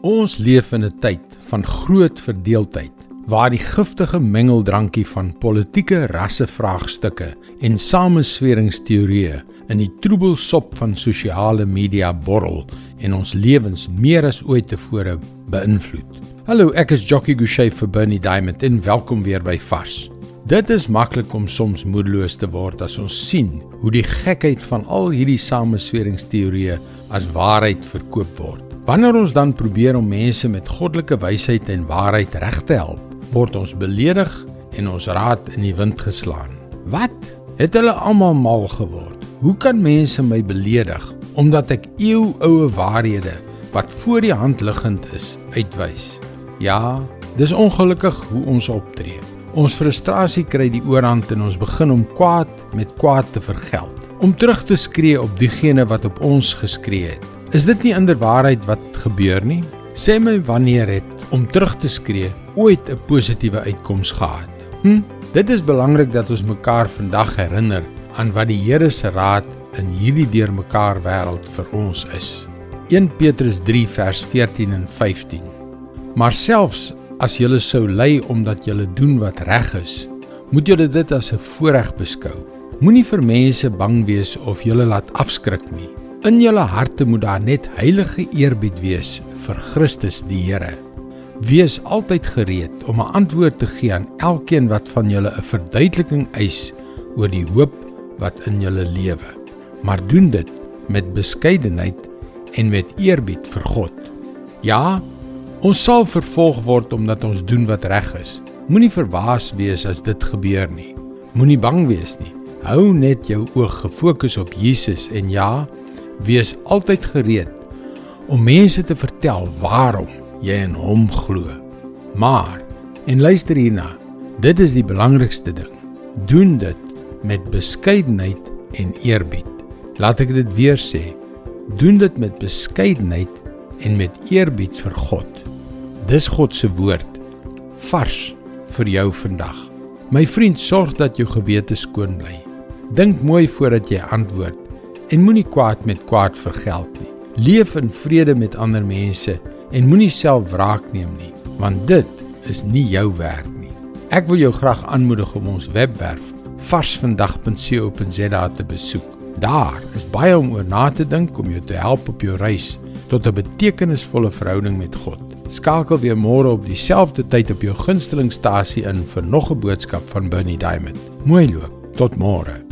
Ons leef in 'n tyd van groot verdeeldheid waar die giftige mengeldrankie van politieke rassevraagstukke en samesweringsteorieë in die troebelsop van sosiale media borrel en ons lewens meer as ooit tevore beïnvloed. Hallo, ek is Jockey Gouchee vir Bernie Diamond en welkom weer by Vars. Dit is maklik om soms moedeloos te word as ons sien hoe die gekheid van al hierdie samesweringsteorieë as waarheid verkoop word. Wanneer ons dan probeer om mense met goddelike wysheid en waarheid reg te help, word ons beledig en ons raad in die wind geslaan. Wat? Het hulle almal mal geword? Hoe kan mense my beledig omdat ek eeuoue waarhede wat voor die hand liggend is uitwys? Ja, dis ongelukkig hoe ons optree. Ons frustrasie kry die oorhand en ons begin om kwaad met kwaad te vergeld, om terug te skree op diegene wat op ons geskree het. Is dit nie inderwaarheid wat gebeur nie? Sê my wanneer het om terug te skree ooit 'n positiewe uitkoms gehad? Hm, dit is belangrik dat ons mekaar vandag herinner aan wat die Here se raad in hierdie deurmekaar wêreld vir ons is. 1 Petrus 3 vers 14 en 15. Maar selfs as julle sou ly omdat julle doen wat reg is, moet julle dit as 'n voorreg beskou. Moenie vir mense bang wees of julle laat afskrik nie. In julle harte moet daar net heilige eerbied wees vir Christus die Here. Wees altyd gereed om 'n antwoord te gee aan elkeen wat van julle 'n verduideliking eis oor die hoop wat in julle lewe. Maar doen dit met beskeidenheid en met eerbied vir God. Ja, ons sal vervolg word omdat ons doen wat reg is. Moenie verbaas wees as dit gebeur nie. Moenie bang wees nie. Hou net jou oog gefokus op Jesus en ja, Wees altyd gereed om mense te vertel waarom jy in hom glo. Maar en luister hierna, dit is die belangrikste ding. Doen dit met beskeidenheid en eerbied. Laat ek dit weer sê. Doen dit met beskeidenheid en met eerbied vir God. Dis God se woord vars vir jou vandag. My vriend, sorg dat jou gewete skoon bly. Dink mooi voordat jy antwoord en moenie kwaad met kwaad vergeld nie. Leef in vrede met ander mense en moenie self wraak neem nie, want dit is nie jou werk nie. Ek wil jou graag aanmoedig om ons webwerf varsvandag.co.za te besoek. Daar is baie om oor na te dink om jou te help op jou reis tot 'n betekenisvolle verhouding met God. Skakel weer môre op dieselfde tyd op jou gunstelingstasie in vir nog 'n boodskap van Bernie Diamond. Mooi loop. Tot môre.